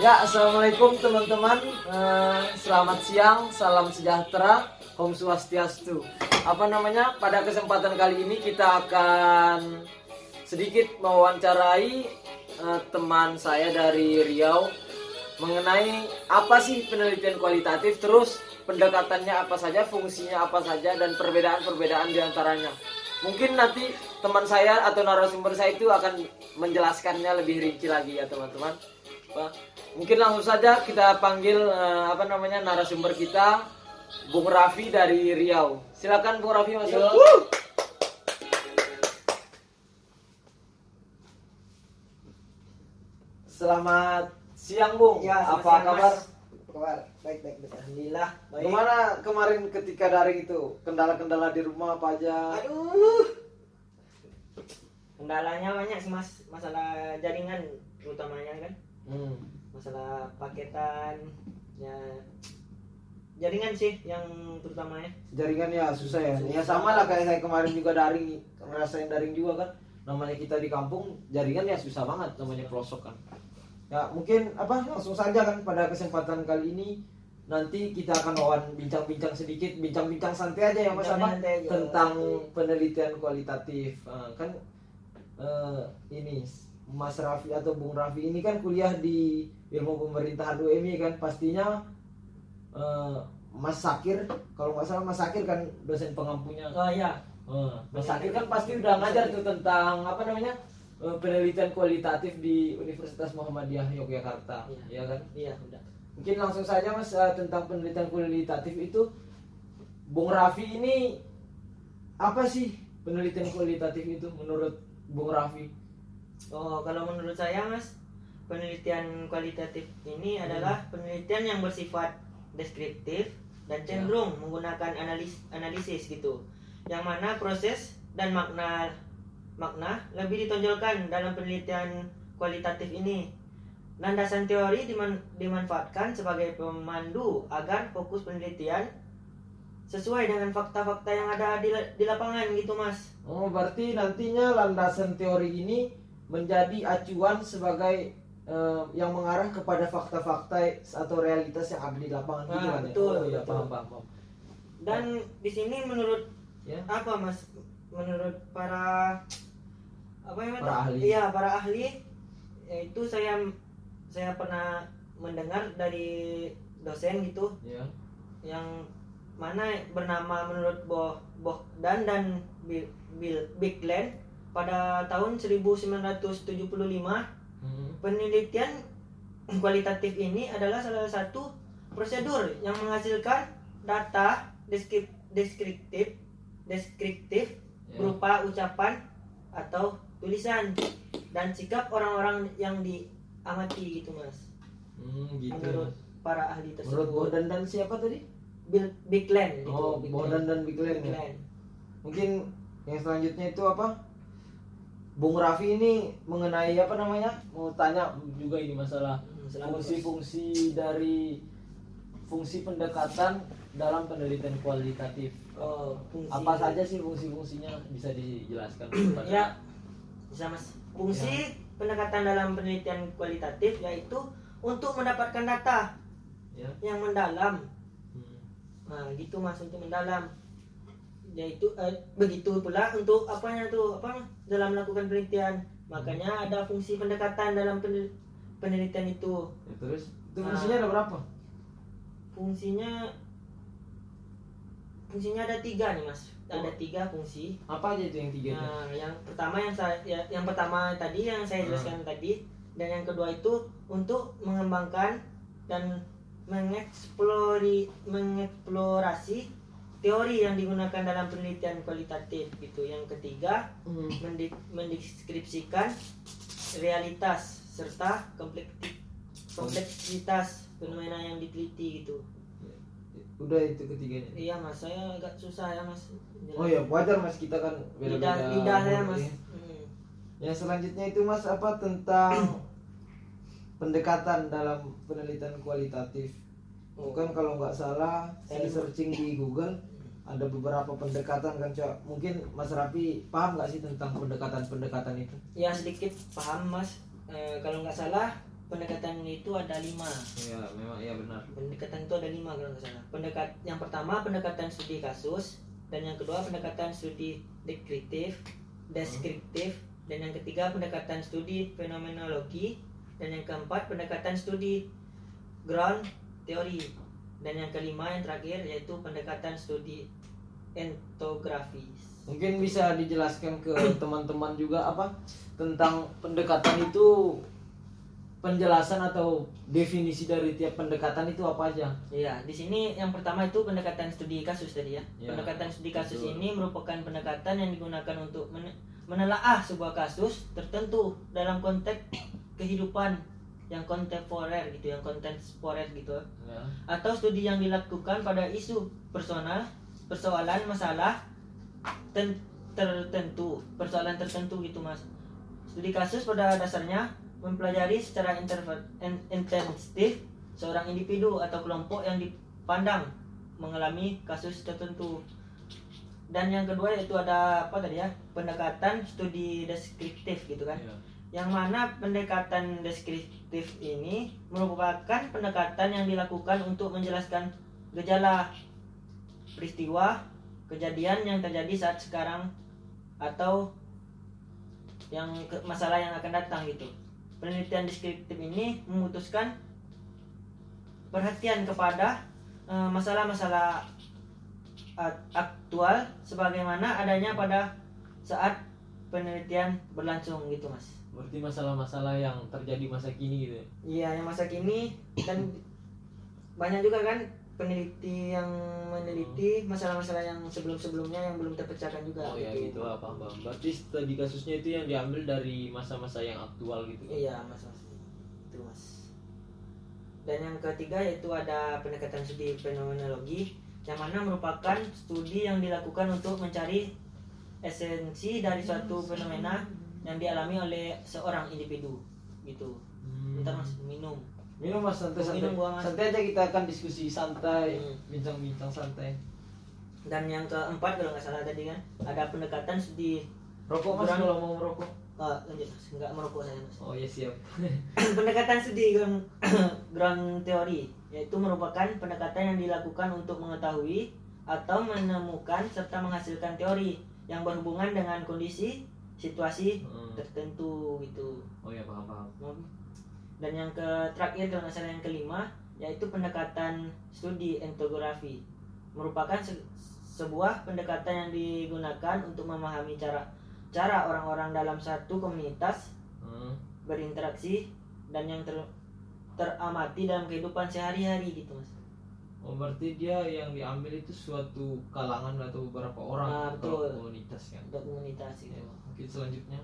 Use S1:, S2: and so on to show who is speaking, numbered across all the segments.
S1: Ya, assalamualaikum teman-teman. Eh, selamat siang, salam sejahtera, Om Swastiastu. Apa namanya? Pada kesempatan kali ini kita akan sedikit mewawancarai eh, teman saya dari Riau mengenai apa sih penelitian kualitatif, terus pendekatannya apa saja, fungsinya apa saja, dan perbedaan-perbedaan di antaranya. Mungkin nanti teman saya atau narasumber saya itu akan menjelaskannya lebih rinci lagi ya teman-teman. Pak, Mungkin langsung saja kita panggil eh, apa namanya narasumber kita, Bung Raffi dari Riau. Silakan Bung Raffi masuk. Selamat siang Bung.
S2: Ya, selamat
S1: apa
S2: siang,
S1: kabar?
S2: Mas. Apa kabar? Baik, baik, baik. Alhamdulillah, baik.
S1: Gimana kemarin ketika daring itu? Kendala-kendala di rumah apa aja?
S2: Aduh. Kendalanya banyak sih, Mas. Masalah jaringan utamanya kan.
S1: Hmm.
S2: Masalah paketan ya jaringan sih yang terutamanya.
S1: Jaringan ya susah ya. Ya sama lah kayak saya kemarin juga daring, ngerasain daring juga kan. Namanya kita di kampung, jaringan ya susah banget namanya pelosok kan. Ya mungkin apa langsung saja kan pada kesempatan kali ini nanti kita akan wawan bincang-bincang sedikit, bincang-bincang santai aja ya Mas apa tentang penelitian kualitatif. Ah, kan eh, ini Mas Raffi atau Bung Raffi ini kan kuliah di ilmu pemerintahan UMI kan pastinya eh, Mas Sakir kalau nggak salah Mas Sakir kan dosen pengampunya
S2: Oh iya.
S1: Eh, Mas Sakir kan pasti udah ngajar tuh tentang apa namanya eh, penelitian kualitatif di Universitas Muhammadiyah Yogyakarta
S2: Iya.
S1: ya kan
S2: Iya, udah.
S1: mungkin langsung saja Mas eh, tentang penelitian kualitatif itu Bung Raffi ini apa sih penelitian kualitatif itu menurut Bung Raffi
S2: Oh, kalau menurut saya, Mas, penelitian kualitatif ini adalah penelitian yang bersifat deskriptif dan cenderung menggunakan analis analisis gitu. Yang mana proses dan makna makna lebih ditonjolkan dalam penelitian kualitatif ini. Landasan teori diman- dimanfaatkan sebagai pemandu agar fokus penelitian sesuai dengan fakta-fakta yang ada di, di lapangan gitu, Mas.
S1: Oh, berarti nantinya landasan teori ini menjadi acuan sebagai eh, yang mengarah kepada fakta-fakta atau realitas yang ada di lapangan gitu
S2: Ah,
S1: kan ya?
S2: betul,
S1: Oh, iya,
S2: betul.
S1: paham, paham, paham.
S2: Dan di sini menurut
S1: Ya.
S2: apa mas? Menurut para apa yang
S1: Para ahli.
S2: Iya para ahli. Itu saya saya pernah mendengar dari dosen gitu
S1: Ya.
S2: yang mana bernama menurut Boh dan dan Bill, Bill Bigland pada tahun 1975
S1: Hmm.
S2: penelitian kualitatif ini adalah salah satu prosedur yang menghasilkan data deskrip- deskriptif deskriptif
S1: Ya.
S2: berupa ucapan atau tulisan dan sikap orang-orang yang diamati gitu mas
S1: Hmm, gitu.
S2: menurut para ahli
S1: Menurut
S2: tersebut
S1: Bodan dan siapa tadi?
S2: Bill Bigland gitu,
S1: Oh,
S2: Bigland.
S1: Bodan dan Bigland. ya? Mungkin yang selanjutnya itu apa? Bung Raffi ini mengenai apa namanya? Mau tanya juga ini masalah fungsi-fungsi dari fungsi pendekatan dalam penelitian kualitatif.
S2: oh, fungsi
S1: Apa saja sih fungsi-fungsinya bisa dijelaskan kepada
S2: ya bisa mas fungsi pendekatan dalam penelitian kualitatif yaitu untuk mendapatkan data
S1: ya?
S2: yang mendalam
S1: Hmm.
S2: nah gitu mas untuk mendalam yaitu eh, begitu pula untuk apanya tuh apa dalam melakukan penelitian. Makanya ada fungsi pendekatan dalam penel- penelitian itu.
S1: Ya, terus? Itu
S2: Nah.
S1: fungsinya ada berapa?
S2: fungsinya fungsinya ada tiga nih mas. Ada tiga fungsi.
S1: Apa aja itu yang tiga itu?
S2: Nah, yang pertama yang saya ya, yang pertama tadi yang saya jelaskan tadi dan yang kedua itu untuk mengembangkan dan mengeksplori mengeksplorasi teori yang digunakan dalam penelitian kualitatif gitu. Yang ketiga
S1: Hmm.
S2: mendi- mendeskripsikan realitas serta kompleksitas fenomena yang diteliti gitu.
S1: Udah itu ketiganya.
S2: Iya mas, saya agak susah ya mas.
S1: Oh ya wajar mas kita kan
S2: lidah
S1: beda-beda.
S2: lidahnya
S1: umur,
S2: mas.
S1: ya.
S2: Hmm.
S1: Yang selanjutnya itu mas apa tentang pendekatan dalam penelitian kualitatif. Itu kan kalau nggak salah Saya- searching di Google ada beberapa pendekatan kan Cok. Mungkin Mas Rapi paham nggak sih tentang pendekatan-pendekatan itu?
S2: Ya sedikit paham mas. Eh, kalau nggak salah pendekatan itu ada lima.
S1: Iya, memang iya benar.
S2: Pendekatan itu ada lima kalau nggak salah. Pendekat yang pertama pendekatan studi kasus dan yang kedua pendekatan studi deskriptif, deskriptif dan yang ketiga pendekatan studi fenomenologi dan yang keempat pendekatan studi ground teori dan yang kelima yang terakhir yaitu pendekatan studi entografis.
S1: Mungkin bisa dijelaskan ke teman-teman juga apa tentang pendekatan itu penjelasan atau definisi dari tiap pendekatan itu apa aja?
S2: Iya, di sini yang pertama itu pendekatan studi kasus tadi ya.
S1: Ya,
S2: pendekatan studi kasus
S1: betul.
S2: ini merupakan pendekatan yang digunakan untuk men- menelaah sebuah kasus tertentu dalam konteks kehidupan yang kontemporer gitu, yang kontemporer gitu.
S1: Ya.
S2: Atau studi yang dilakukan pada isu personal, persoalan masalah ten- tertentu, persoalan tertentu gitu, Mas. Studi kasus pada dasarnya mempelajari secara intensif seorang individu atau kelompok yang dipandang mengalami kasus tertentu. Dan yang kedua yaitu ada apa tadi ya? Pendekatan studi deskriptif gitu kan.
S1: Ya.
S2: Yang mana pendekatan deskriptif ini merupakan pendekatan yang dilakukan untuk menjelaskan gejala peristiwa kejadian yang terjadi saat sekarang atau yang ke- masalah yang akan datang gitu. Penelitian deskriptif ini memutuskan perhatian kepada eh, masalah-masalah ak- aktual sebagaimana adanya pada saat penelitian berlangsung gitu, Mas.
S1: Berarti masalah-masalah yang terjadi masa kini gitu. ya?
S2: Iya, yang masa kini dan banyak juga kan peneliti yang meneliti masalah-masalah yang sebelum-sebelumnya yang belum terpecahkan juga.
S1: Oh ya gitu lah, paham, paham. Berarti studi kasusnya itu yang diambil dari masa-masa yang aktual gitu.
S2: Iya, Mas, Mas. Itu, Mas. Dan yang ketiga yaitu ada pendekatan studi fenomenologi yang mana merupakan studi yang dilakukan untuk mencari esensi dari suatu fenomena yang dialami oleh seorang individu gitu.
S1: Hmm.
S2: Bentar Mas, minum.
S1: Minum mas santai-santai.
S2: Minum gua, Mas.
S1: Santai aja kita akan diskusi santai,
S2: Hmm.
S1: bincang-bincang santai.
S2: Dan yang keempat kalau nggak salah tadi kan ada pendekatan studi
S1: Rokok mas
S2: Kurang-
S1: kalau mau merokok.
S2: oh, lanjut Mas, nggak merokok saya Mas.
S1: Oh ya siap.
S2: pendekatan studi ground, ground teori yaitu merupakan pendekatan yang dilakukan untuk mengetahui atau menemukan serta menghasilkan teori yang berhubungan dengan kondisi situasi
S1: Hmm.
S2: tertentu gitu
S1: Oh ya paham paham.
S2: Dan yang ke terakhir kalau nggak salah yang kelima yaitu pendekatan studi entografi merupakan se- sebuah pendekatan yang digunakan untuk memahami cara cara orang-orang dalam satu komunitas
S1: Hmm.
S2: berinteraksi dan yang ter teramati dalam kehidupan sehari-hari gitu mas
S1: Oh berarti dia yang diambil itu suatu kalangan atau beberapa orang
S2: Ah,
S1: atau
S2: betul.
S1: komunitas kan.
S2: untuk komunitas gitu.
S1: Ya, mungkin selanjutnya.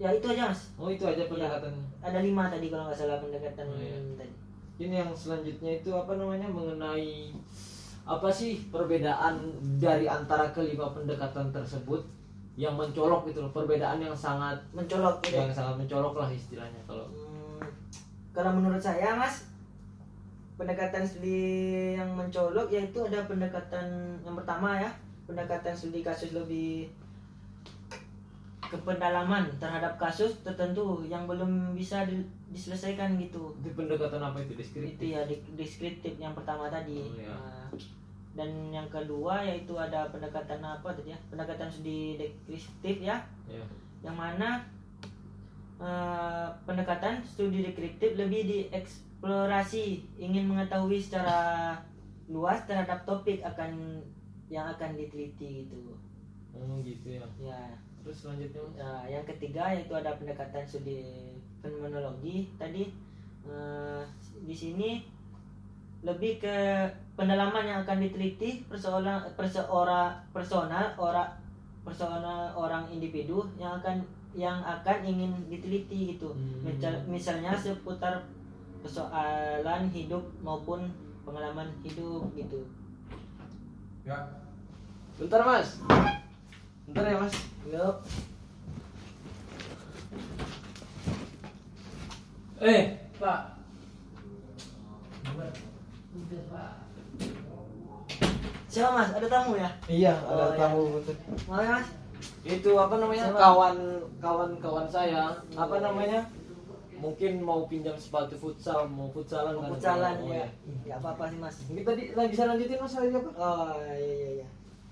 S2: Ya itu aja mas.
S1: Oh itu aja pendekatannya.
S2: ada lima tadi kalau nggak salah pendekatan
S1: Oh, iya.
S2: tadi.
S1: Ini yang selanjutnya itu apa namanya? Mengenai apa sih perbedaan dari antara kelima pendekatan tersebut yang mencolok gitu loh. Perbedaan yang sangat
S2: mencolok gitu.
S1: yang sangat mencolok lah istilahnya kalau
S2: Hmm, kalau menurut saya mas pendekatan studi yang mencolok yaitu ada pendekatan yang pertama ya pendekatan studi kasus lebih ke pendalaman terhadap kasus tertentu yang belum bisa di- diselesaikan gitu.
S1: Itu pendekatan apa itu? Deskriptif?
S2: Itu ya di- deskriptif yang pertama tadi.
S1: Oh, ya.
S2: Dan yang kedua yaitu ada pendekatan apa tadi ya? Pendekatan studi deskriptif ya.
S1: Ya
S2: yang mana eh, pendekatan studi deskriptif lebih dieksplorasi ingin mengetahui secara luas terhadap topik akan yang akan diteliti gitu.
S1: Oh gitu ya.
S2: Ya
S1: terus selanjutnya Mas?
S2: Nah, yang ketiga yaitu ada pendekatan studi fenomenologi. Tadi eh, di sini lebih ke pendalaman yang akan diteliti persoalan perseora personal ora personal orang individu yang akan yang akan ingin diteliti gitu.
S1: Hmm.
S2: Misal- misalnya seputar persoalan hidup maupun pengalaman hidup gitu.
S3: Ya,
S1: bentar mas bentar ya mas
S2: Yup.
S1: eh pak
S2: siapa mas ada tamu ya
S1: iya
S2: Oh,
S1: ada
S2: iya.
S1: tamu betul
S2: mau mas
S1: itu apa namanya
S2: Siapa?
S1: kawan kawan kawan saya apa namanya mungkin mau pinjam sepatu futsal mau futsalan kan?
S2: Futsalan
S1: Oh,
S2: ya. Enggak apa-apa sih, Mas.
S1: Tadi lah bisa lanjutin mas tadi apa?
S2: Oh, iya iya iya.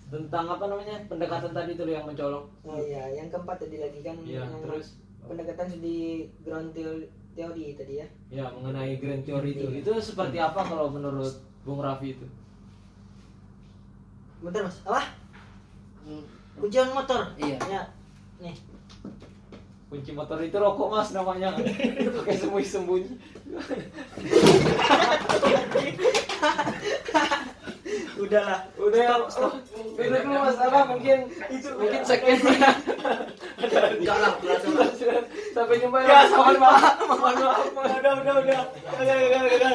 S1: Tentang apa namanya pendekatan tadi itu yang mencolok.
S2: Oh iya, yang keempat tadi lagi kan
S1: Iya,
S2: yang
S1: terus?
S2: pendekatan di ground theory, teori tadi ya.
S1: Ya mengenai grand theory itu. Itu seperti apa kalau menurut Bung Raffi itu?
S2: Bentar, Mas. Apa? Kuncian motor.
S4: Iya.
S2: Ya. Nih.
S1: Kunci motor itu rokok mas namanya. Pakai sembunyi sembunyi.
S2: Udahlah.
S1: Udah ya, stop. Dulu mas apa mungkin itu mungkin sekian.
S4: Enggak lah.
S1: Sampai jumpa
S2: Ya.
S1: Mohon maaf. Mohon maaf.
S2: Udah, udah. Udah, udah, udah, udah.